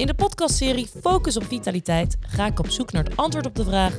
In de podcastserie Focus op Vitaliteit ga ik op zoek naar het antwoord op de vraag: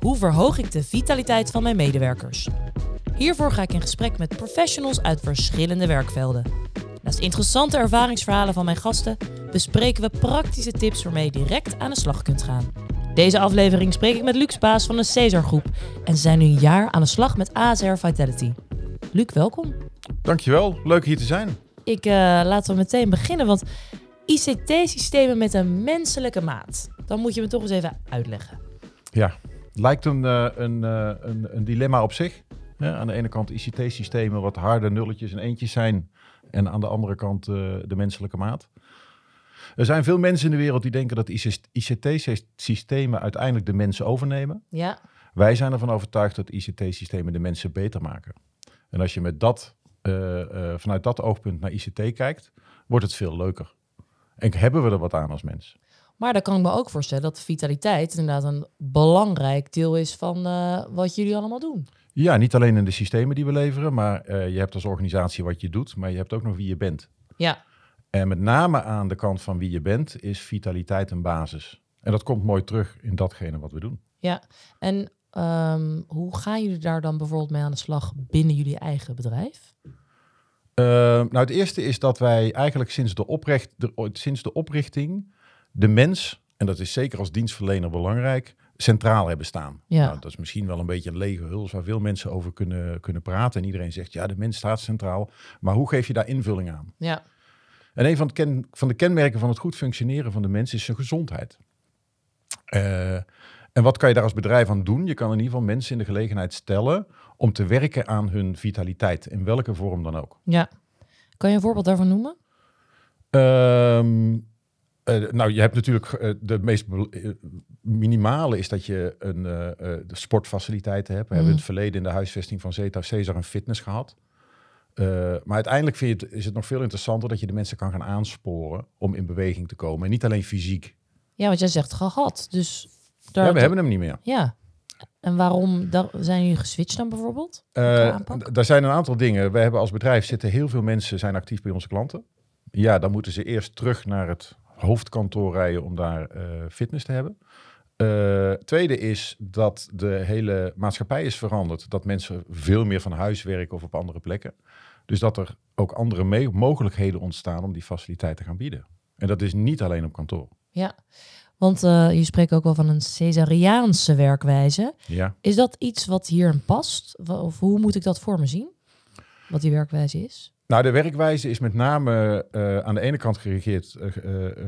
hoe verhoog ik de vitaliteit van mijn medewerkers? Hiervoor ga ik in gesprek met professionals uit verschillende werkvelden. Naast interessante ervaringsverhalen van mijn gasten bespreken we praktische tips waarmee je direct aan de slag kunt gaan. Deze aflevering spreek ik met Luc Spaas van de Cesar Groep en zijn nu een jaar aan de slag met ASR Vitality. Luc, welkom. Dankjewel, leuk hier te zijn. Ik uh, laten we meteen beginnen, want ICT-systemen met een menselijke maat. Dan moet je me toch eens even uitleggen. Ja, lijkt een, een, uh, een, een, dilemma op zich. Ja, aan de ene kant ICT-systemen wat harde nulletjes en eentjes zijn. En aan de andere kant de menselijke maat. Er zijn veel mensen in de wereld die denken dat ICT-systemen uiteindelijk de mensen overnemen. Ja. Wij zijn ervan overtuigd dat ICT-systemen de mensen beter maken. En als je met dat, uh, uh, vanuit dat oogpunt naar ICT kijkt, wordt het veel leuker. En hebben we er wat aan als mens. Maar dan kan ik me ook voorstellen dat vitaliteit inderdaad een belangrijk deel is van uh, wat jullie allemaal doen. Ja, niet alleen in de systemen die we leveren, maar je hebt als organisatie wat je doet, maar je hebt ook nog wie je bent. Ja. En met name aan de kant van wie je bent, is vitaliteit een basis. En dat komt mooi terug in datgene wat we doen. Ja, en um, hoe gaan jullie daar dan bijvoorbeeld mee aan de slag binnen jullie eigen bedrijf? Uh, nou, het eerste is dat wij eigenlijk sinds de, oprecht, de, sinds de oprichting de mens, en dat is zeker als dienstverlener belangrijk, centraal hebben staan. Ja. Nou, dat is misschien wel een beetje een lege huls waar veel mensen over kunnen, kunnen praten. En iedereen zegt, ja, de mens staat centraal. Maar hoe geef je daar invulling aan? Ja. En een van, ken, van de kenmerken van het goed functioneren van de mens is zijn gezondheid. Uh, en wat kan je daar als bedrijf aan doen? Je kan in ieder geval mensen in de gelegenheid stellen om te werken aan hun vitaliteit, in welke vorm dan ook. Ja. Kan je een voorbeeld daarvan noemen? Um, uh, nou, je hebt natuurlijk uh, de meest minimale is dat je een de sportfaciliteiten hebt. We hebben in het verleden in de huisvesting van Zeta Cesar een fitness gehad. maar uiteindelijk vind je het, is het nog veel interessanter dat je de mensen kan gaan aansporen om in beweging te komen. En niet alleen fysiek. Ja, want jij zegt gehad. Dus ja, we hebben hem niet meer. Ja. En waarom zijn jullie geswitcht dan bijvoorbeeld? Uh, er zijn een aantal dingen. We hebben als bedrijf zitten heel veel mensen zijn actief bij onze klanten. Ja, dan moeten ze eerst terug naar het hoofdkantoor rijden om daar uh, fitness te hebben. Uh, tweede is dat de hele maatschappij is veranderd. Dat mensen veel meer van huis werken of op andere plekken. Dus dat er ook andere mogelijkheden ontstaan om die faciliteit te gaan bieden. En dat is niet alleen op kantoor. Ja, want uh, je spreekt ook wel van een Caesariaanse werkwijze. Ja. Is dat iets wat hierin past? Of hoe moet ik dat voor me zien? Wat die werkwijze is? Nou, de werkwijze is met name uh, aan de ene kant geregeerd, uh,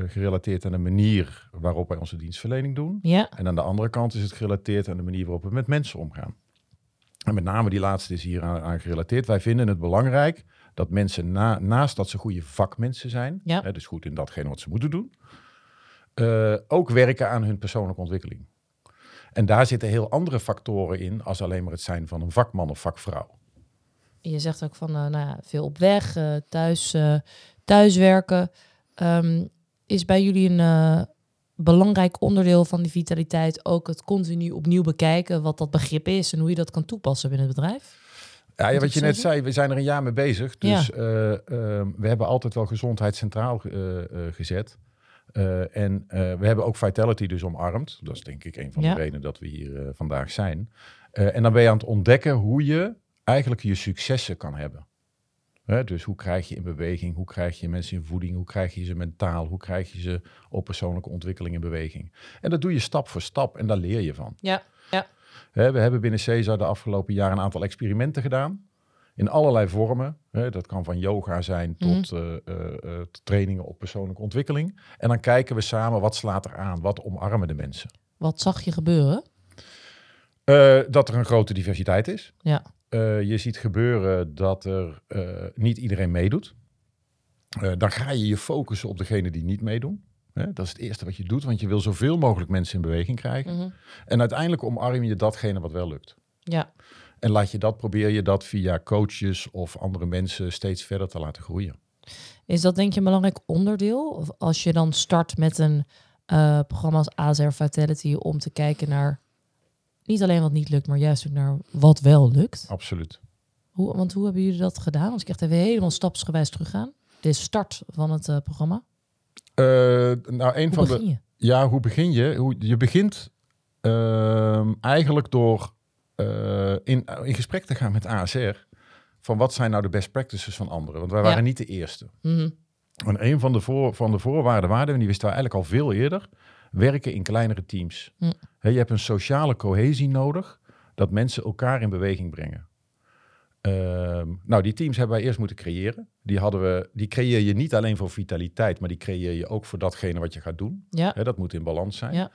gerelateerd aan de manier waarop wij onze dienstverlening doen. Ja. En aan de andere kant is het gerelateerd aan de manier waarop we met mensen omgaan. En met name die laatste is hier aan, aan gerelateerd. Wij vinden het belangrijk dat mensen na, naast dat ze goede vakmensen zijn, ja. hè, dus goed in datgene wat ze moeten doen, uh, ook werken aan hun persoonlijke ontwikkeling. En daar zitten heel andere factoren in als alleen maar het zijn van een vakman of vakvrouw. Je zegt ook van uh, nou ja, veel op weg, uh, thuis, thuiswerken. Um, is bij jullie een belangrijk onderdeel van die vitaliteit ook het continu opnieuw bekijken wat dat begrip is en hoe je dat kan toepassen binnen het bedrijf? Ja, ja wat je net zei, we zijn er een jaar mee bezig. Dus ja. we hebben altijd wel gezondheid centraal gezet. Uh, en uh, we hebben ook Vitality dus omarmd. Dat is denk ik een van ja. de redenen dat we hier uh, vandaag zijn. en dan ben je aan het ontdekken hoe je eigenlijk je successen kan hebben. Dus hoe krijg je in beweging, hoe krijg je mensen in voeding, hoe krijg je ze mentaal, hoe krijg je ze op persoonlijke ontwikkeling in beweging. En dat doe je stap voor stap en daar leer je van. Ja, ja. We hebben binnen CESAR de afgelopen jaren een aantal experimenten gedaan in allerlei vormen. Hè, dat kan van yoga zijn tot mm. uh, uh, trainingen op persoonlijke ontwikkeling. En dan kijken we samen wat slaat er aan, wat omarmen de mensen. Wat zag je gebeuren? Uh, dat er een grote diversiteit is. Ja. je ziet gebeuren dat er niet iedereen meedoet. dan ga je je focussen op degene die niet meedoen. Dat is het eerste wat je doet, want je wil zoveel mogelijk mensen in beweging krijgen. Mm -hmm. En uiteindelijk omarm je datgene wat wel lukt. Ja. En laat je dat, probeer je dat via coaches of andere mensen steeds verder te laten groeien. Is dat denk je een belangrijk onderdeel? Of als je dan start met een uh, programma als ASR Vitality om te kijken naar niet alleen wat niet lukt, maar juist ook naar wat wel lukt? Absoluut. Hoe, want hoe hebben jullie dat gedaan? Als ik echt even helemaal stapsgewijs teruggaan. De start van het uh, programma. Eh, nou, een Hoe van begin de. je? Ja, hoe begin je? Hoe, je begint ehm, eigenlijk door eh, in, in gesprek te gaan met ASR. Van wat zijn nou de best practices van anderen? Want wij Ja. waren niet de eerste. Mhm. En een van de, voor, van de voorwaarden waren, en die wisten we eigenlijk al veel eerder, werken in kleinere teams. Hè, je hebt een sociale cohesie nodig, dat mensen elkaar in beweging brengen. Ehm, nou, die teams hebben wij eerst moeten creëren. Die, hadden we, die creëer je niet alleen voor vitaliteit, maar die creëer je ook voor datgene wat je gaat doen. Ja. Dat moet in balans zijn. Ja.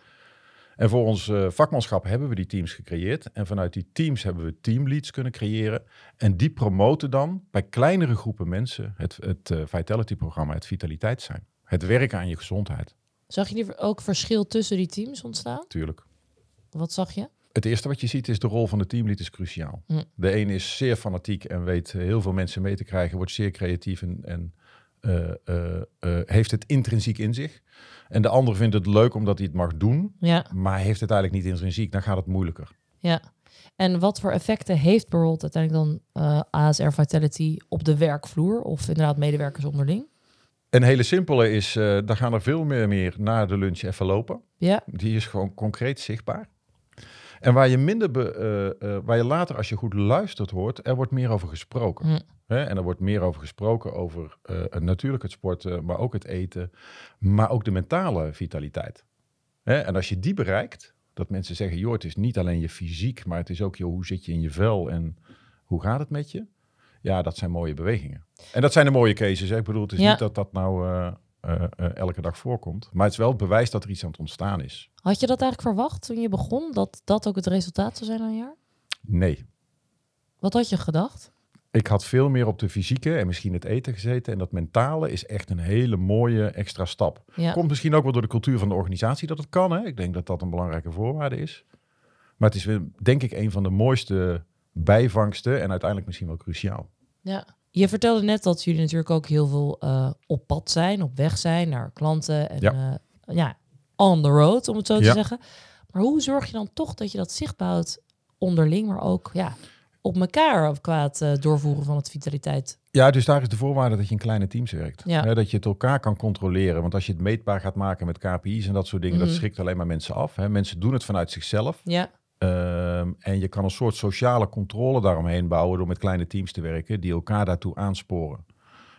En voor ons eh, vakmanschap hebben we die teams gecreëerd. En vanuit die teams hebben we teamleads kunnen creëren. En die promoten dan bij kleinere groepen mensen het, het eh, Vitality-programma, het vitaliteit zijn. Het werken aan je gezondheid, Zag je ook verschil tussen die teams ontstaan? natuurlijk. Wat zag je? Het eerste wat je ziet is de rol van de teamlead is cruciaal. Hm. De ene is zeer fanatiek en weet heel veel mensen mee te krijgen, wordt zeer creatief en, en heeft het intrinsiek in zich. En de ander vindt het leuk omdat hij het mag doen, Ja, maar heeft het eigenlijk niet intrinsiek. Dan gaat het moeilijker. ja. En wat voor effecten heeft bijvoorbeeld uiteindelijk dan eh, ASR Vitality op de werkvloer of inderdaad medewerkers onderling? Een hele simpele is, eh dan gaan er veel meer, meer na de lunch even lopen. Ja, Die is gewoon concreet zichtbaar. En waar je minder, be- eh, eh, waar je later als je goed luistert hoort, er wordt meer over gesproken. Hm. Hè? En er wordt meer over gesproken over eh, natuurlijk het sporten, maar ook het eten, maar ook de mentale vitaliteit. Hè? En als je die bereikt, dat mensen zeggen, joh, het is niet alleen je fysiek, maar het is ook, joh, hoe zit je in je vel en hoe gaat het met je? Ja, dat zijn mooie bewegingen. En dat zijn de mooie cases. Hè? Ik bedoel, het is Ja. niet dat dat nou eh, eh, elke dag voorkomt. Maar het is wel het bewijs dat er iets aan het ontstaan is. had je dat eigenlijk verwacht toen je begon, dat dat ook het resultaat zou zijn aan een jaar? Nee. Wat had je gedacht? Ik had veel meer op de fysieke en misschien het eten gezeten. En dat mentale is echt een hele mooie extra stap. Ja, Komt misschien ook wel door de cultuur van de organisatie dat het kan. Hè? Ik denk dat dat een belangrijke voorwaarde is. Maar het is weer, denk ik een van de mooiste bijvangsten en uiteindelijk misschien wel cruciaal. ja. Je vertelde net dat jullie natuurlijk ook heel veel eh, op pad zijn, op weg zijn naar klanten en Ja. ja, ja on the road, om het zo te Ja. zeggen. Maar hoe zorg je dan toch dat je dat zichtbaar houdt onderling, maar ook ja, op elkaar qua het eh, doorvoeren van het vitaliteit? Ja, dus daar is de voorwaarde dat je in kleine teams werkt. Ja. Hè, dat je het elkaar kan controleren. Want als je het meetbaar gaat maken met KPI's en dat soort dingen, Mhm. dat schrikt alleen maar mensen af. Hè. Mensen doen het vanuit zichzelf. Ja, Ehm, en je kan een soort sociale controle daaromheen bouwen door met kleine teams te werken die elkaar daartoe aansporen.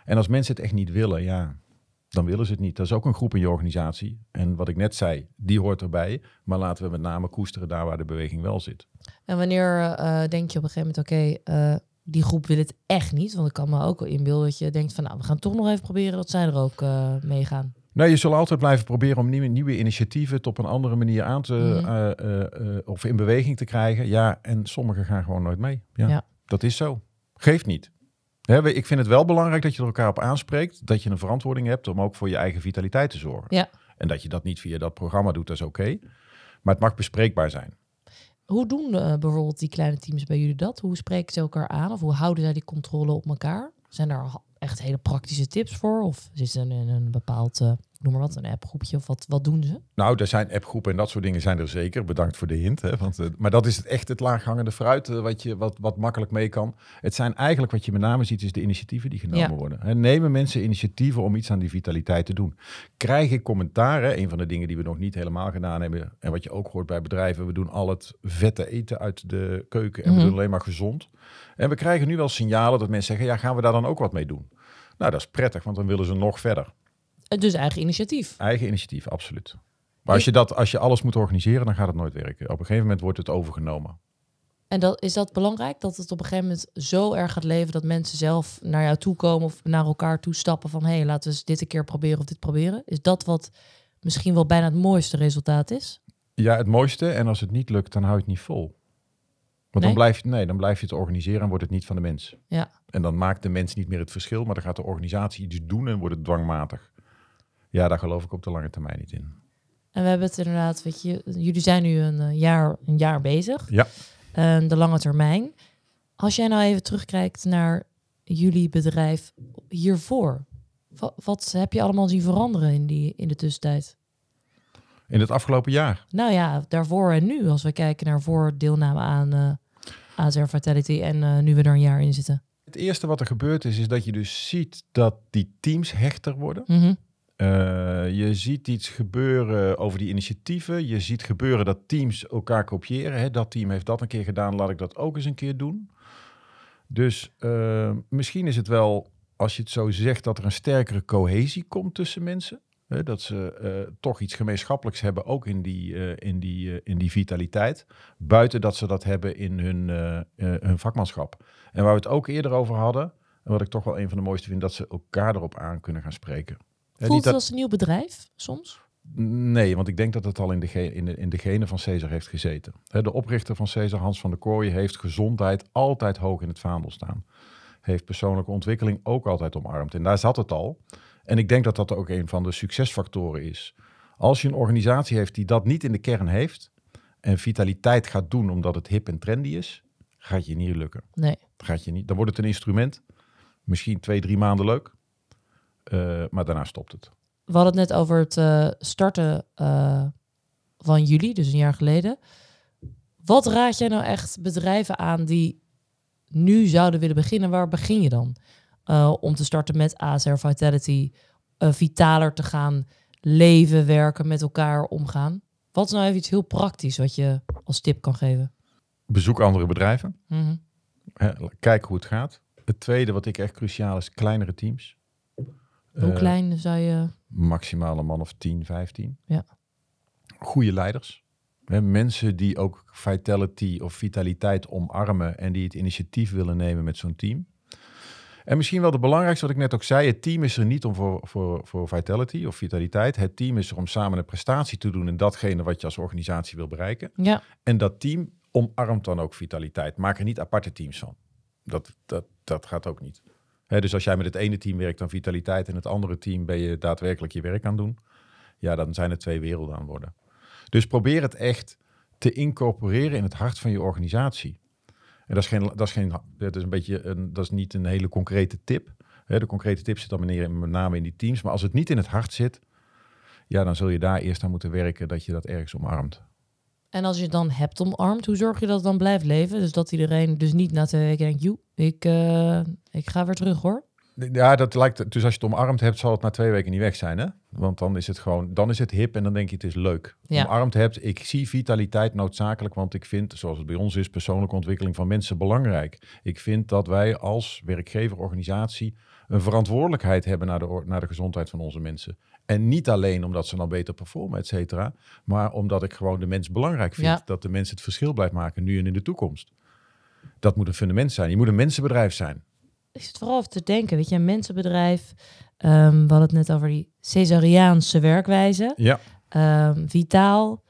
En als mensen het echt niet willen, ja, dan willen ze het niet. Dat is ook een groep in je organisatie. En wat ik net zei, die hoort erbij. Maar laten we met name koesteren daar waar de beweging wel zit. en wanneer eh, denk je op een gegeven moment, oké, eh, die groep wil het echt niet? Want ik kan me ook wel inbeelden dat je denkt van, nou, we gaan toch nog even proberen dat zij er ook eh, meegaan. Nee, je zal altijd blijven proberen om nieuwe, nieuwe initiatieven het op een andere manier aan te Mhm. of in beweging te krijgen. Ja, en sommigen gaan gewoon nooit mee. Ja, Ja. dat is zo. Geeft niet. We- ik vind het wel belangrijk dat je er elkaar op aanspreekt. Dat je een verantwoording hebt om ook voor je eigen vitaliteit te zorgen. Ja. En dat je dat niet via dat programma doet, dat is oké. Maar het mag bespreekbaar zijn. Hoe doen eh, bijvoorbeeld die kleine teams bij jullie dat? Hoe spreken ze elkaar aan? Of hoe houden zij die controle op elkaar? Zijn daar echt hele praktische tips voor? Of zitten ze in een bepaald, eh, noem maar wat, een appgroepje? Of wat, wat doen ze? Nou, er zijn appgroepen en dat soort dingen zijn er zeker. Bedankt voor de hint. Hè, want, eh, maar dat is het echt het laaghangende fruit eh, wat, je, wat, wat makkelijk mee kan. Het zijn eigenlijk wat je met name ziet, is de initiatieven die genomen Ja. worden. Hè, nemen mensen initiatieven om iets aan die vitaliteit te doen. Krijg ik commentaar, hè, een van de dingen die we nog niet helemaal gedaan hebben... en wat je ook hoort bij bedrijven, we doen al het vette eten uit de keuken... en Mhm. we doen alleen maar gezond. En we krijgen nu wel signalen dat mensen zeggen... ja, gaan we daar dan ook wat mee doen? Nou, dat is prettig, want dan willen ze nog verder. Eh, Dus eigen initiatief. Eigen initiatief, absoluut. Maar als je, dat, als je alles moet organiseren, dan gaat het nooit werken. Op een gegeven moment wordt het overgenomen. En dat, is dat belangrijk? Dat het op een gegeven moment zo erg gaat leven dat mensen zelf naar jou toe komen of naar elkaar toe stappen van hé, hey, laten we eens dit een keer proberen of dit proberen. Is dat wat misschien wel bijna het mooiste resultaat is? Ja, het mooiste. En als het niet lukt, dan hou je het niet vol. Want Nee? dan, blijf je, nee, dan blijf je het organiseren en wordt het niet van de mens. Ja. En dan maakt de mens niet meer het verschil, maar dan gaat de organisatie iets doen en wordt het dwangmatig. Ja, daar geloof ik op de lange termijn niet in. En we hebben het inderdaad, weet je, jullie zijn nu een eh, jaar, een jaar bezig. Ja. En de lange termijn. Als jij nou even terugkijkt naar jullie bedrijf hiervoor. Wat, wat heb je allemaal zien veranderen in, die, in de tussentijd? In het afgelopen jaar. Nou ja, daarvoor en nu. Als we kijken naar voor deelname aan eh ASR Vitality en eh, nu we er een jaar in zitten. Het eerste wat er gebeurd is, is dat je dus ziet dat die teams hechter worden. Mhm. Eh, je ziet iets gebeuren over die initiatieven. Je ziet gebeuren dat teams elkaar kopiëren. Hè? Dat team heeft dat een keer gedaan, laat ik dat ook eens een keer doen. Dus uh, misschien is het wel, als je het zo zegt, dat er een sterkere cohesie komt tussen mensen. Hè? Dat ze uh, toch iets gemeenschappelijks hebben, ook in die, in, die, in die vitaliteit. Buiten dat ze dat hebben in hun, hun vakmanschap. En waar we het ook eerder over hadden, en wat ik toch wel een van de mooiste vind, dat ze elkaar erop aan kunnen gaan spreken. Voelt het dat... als een nieuw bedrijf soms? Nee, want ik denk dat het al in de, in de, in de genen van Cesar heeft gezeten. De oprichter van Cesar, Hans van der Kooijen, heeft gezondheid altijd hoog in het vaandel staan. Heeft persoonlijke ontwikkeling ook altijd omarmd. En daar zat het al. En ik denk dat dat ook een van de succesfactoren is. Als je een organisatie heeft die dat niet in de kern heeft en vitaliteit gaat doen omdat het hip en trendy is, gaat je niet lukken. Nee. Gaat je niet. Dan wordt het een instrument. Misschien twee, drie maanden leuk. Uh, maar daarna stopt het. We hadden het net over het uh, starten uh, van jullie, dus een jaar geleden. Wat raad jij nou echt bedrijven aan die nu zouden willen beginnen? Waar begin je dan? om te starten met ASR Vitality, vitaler te gaan leven, werken, met elkaar omgaan. Wat is nou even iets heel praktisch wat je als tip kan geven? Bezoek andere bedrijven. Mm -hmm. Kijk hoe het gaat. Het tweede wat ik echt cruciaal is, kleinere teams. Hoe uh, klein zou je... Maximaal een man of 10, 15. Ja. Goede leiders. Hè, mensen die ook vitality of vitaliteit omarmen en die het initiatief willen nemen met zo'n team. En misschien wel het belangrijkste wat ik net ook zei, het team is er niet om voor, voor, voor vitality of vitaliteit. Het team is er om samen een prestatie te doen in datgene wat je als organisatie wil bereiken. Ja. En dat team omarmt dan ook vitaliteit. Maak er niet aparte teams van. Dat, dat, dat gaat ook niet dus als jij met het ene team werkt aan vitaliteit en het andere team ben je daadwerkelijk je werk aan doen, ja, dan zijn er twee werelden aan worden. Dus probeer het echt te incorporeren in het hart van je organisatie. En dat is, geen, dat is, geen, dat is een beetje een, dat is niet een hele concrete tip. de concrete tip zit dan met name in die teams. Maar als het niet in het hart zit, ja, dan zul je daar eerst aan moeten werken dat je dat ergens omarmt. En als je het dan hebt omarmd, hoe zorg je dat het dan blijft leven? Dus dat iedereen dus niet na twee weken denkt, joe, ik, uh, ik ga weer terug hoor. Ja, dat lijkt. Dus als je het omarmd hebt, zal het na twee weken niet weg zijn, hè? Want dan is het gewoon, dan is het hip en dan denk je het is leuk. Ja. Omarmd hebt, ik zie vitaliteit noodzakelijk, want ik vind, zoals het bij ons is, persoonlijke ontwikkeling van mensen belangrijk. Ik vind dat wij als werkgeverorganisatie een verantwoordelijkheid hebben naar de, naar de gezondheid van onze mensen. En niet alleen omdat ze dan beter performen, et cetera, maar omdat ik gewoon de mens belangrijk vind. Ja. Dat de mens het verschil blijft maken, nu en in de toekomst. Dat moet een fundament zijn. Je moet een mensenbedrijf zijn. Ik zit vooral over te denken, weet je, een mensenbedrijf. Um, we hadden het net over die Caesariaanse werkwijze. Ja. Um, vitaal.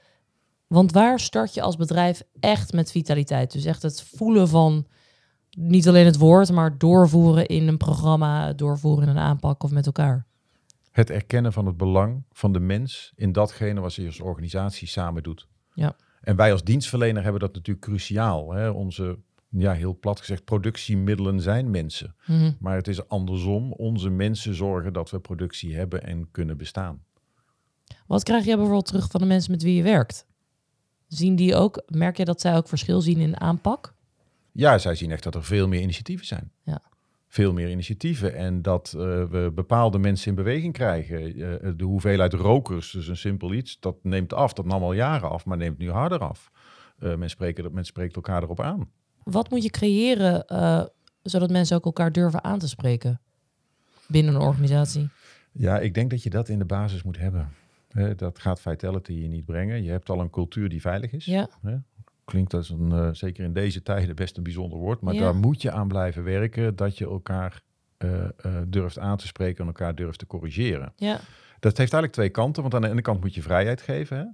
Want waar start je als bedrijf echt met vitaliteit? Dus echt het voelen van niet alleen het woord, maar doorvoeren in een programma, doorvoeren in een aanpak of met elkaar. Het erkennen van het belang van de mens in datgene wat ze als organisatie samen doet. Ja. En wij als dienstverlener hebben dat natuurlijk cruciaal. Hè? Onze, ja, heel plat gezegd, productiemiddelen zijn mensen. Mhm. Maar het is andersom. Onze mensen zorgen dat we productie hebben en kunnen bestaan. Wat krijg je bijvoorbeeld terug van de mensen met wie je werkt? Zien die ook, merk je dat zij ook verschil zien in aanpak? Ja, zij zien echt dat er veel meer initiatieven zijn. Ja. Veel meer initiatieven en dat uh, we bepaalde mensen in beweging krijgen. Uh, de hoeveelheid rokers, dus een simpel iets, dat neemt af. Dat nam al jaren af, maar neemt nu harder af. Uh, men, spreekt, men spreekt elkaar erop aan. Wat moet je creëren zodat mensen ook elkaar durven aan te spreken binnen een organisatie? Ja, ik denk dat je dat in de basis moet hebben. dat gaat vitality je niet brengen. Je hebt al een cultuur die veilig is. Ja. Klinkt als een, uh, zeker in deze tijden, best een bijzonder woord. Maar Ja. daar moet je aan blijven werken. Dat je elkaar eh, eh, durft aan te spreken en elkaar durft te corrigeren. Ja, Dat heeft eigenlijk twee kanten. Want aan de ene kant moet je vrijheid geven. Hè?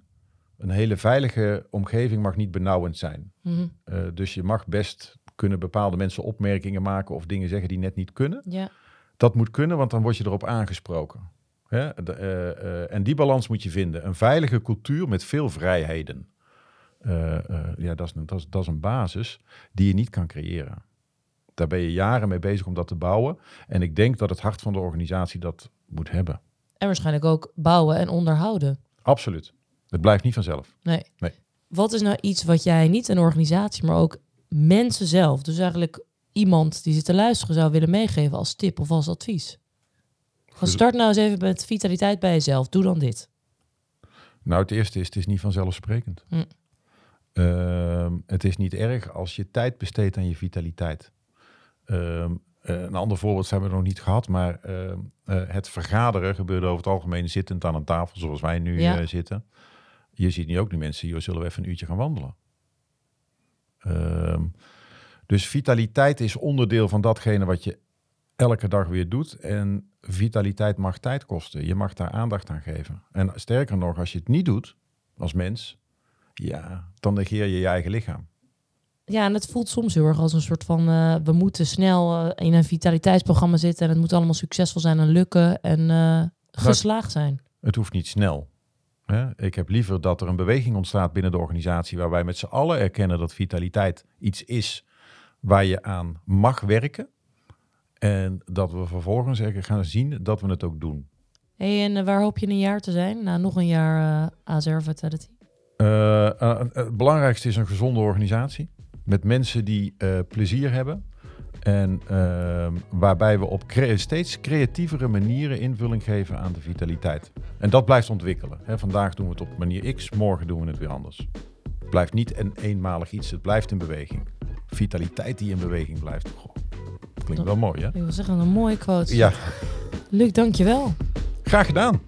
Een hele veilige omgeving mag niet benauwend zijn. Mhm. Eh, dus je mag best kunnen bepaalde mensen opmerkingen maken of dingen zeggen die net niet kunnen. ja. Dat moet kunnen, want dan word je erop aangesproken. Hè? De, eh, eh, en die balans moet je vinden. Een veilige cultuur met veel vrijheden. Eh, eh, ja, dat is, een, dat, is, dat is een basis die je niet kan creëren. Daar ben je jaren mee bezig om dat te bouwen. En ik denk dat het hart van de organisatie dat moet hebben. En waarschijnlijk ook bouwen en onderhouden. Absoluut. Het blijft niet vanzelf. Nee. Nee. Wat is nou iets wat jij niet een organisatie, maar ook mensen zelf, dus eigenlijk iemand die zit te luisteren, zou willen meegeven als tip of als advies? Van start nou eens even met vitaliteit bij jezelf. Doe dan dit. Nou, het eerste is, het is niet vanzelfsprekend. Hm. Ehm, het is niet erg als je tijd besteedt aan je vitaliteit. Ehm, eh, een ander voorbeeld hebben we nog niet gehad, maar ehm, eh, het vergaderen gebeurde over het algemeen zittend aan een tafel, zoals wij nu Ja. eh, zitten. Je ziet nu ook nu mensen, joh, zullen we even een uurtje gaan wandelen? Dus vitaliteit is onderdeel van datgene wat je elke dag weer doet. En vitaliteit mag tijd kosten. Je mag daar aandacht aan geven. En sterker nog, als je het niet doet als mens, ja, dan negeer je je eigen lichaam. Ja, en het voelt soms heel erg als een soort van... eh, we moeten snel eh, in een vitaliteitsprogramma zitten... en het moet allemaal succesvol zijn en lukken en eh, geslaagd zijn. Het hoeft niet snel. Hè? Ik heb liever dat er een beweging ontstaat binnen de organisatie waar wij met z'n allen erkennen dat vitaliteit iets is waar je aan mag werken. En dat we vervolgens er gaan zien dat we het ook doen. Hey, en waar hoop je in een jaar te zijn? Nou, nog een jaar eh ASR Vitality. Eh, eh, het belangrijkste is een gezonde organisatie. Met mensen die eh, plezier hebben. En ehm, waarbij we op cre- steeds creatievere manieren invulling geven aan de vitaliteit. En dat blijft ontwikkelen. Hè, vandaag doen we het op manier X, morgen doen we het weer anders. Het blijft niet een eenmalig iets, het blijft in beweging. Vitaliteit die in beweging blijft. Goh, klinkt wel mooi, hè? Ik wil zeggen, een mooie quote. Ja, Luc, dankjewel. graag gedaan.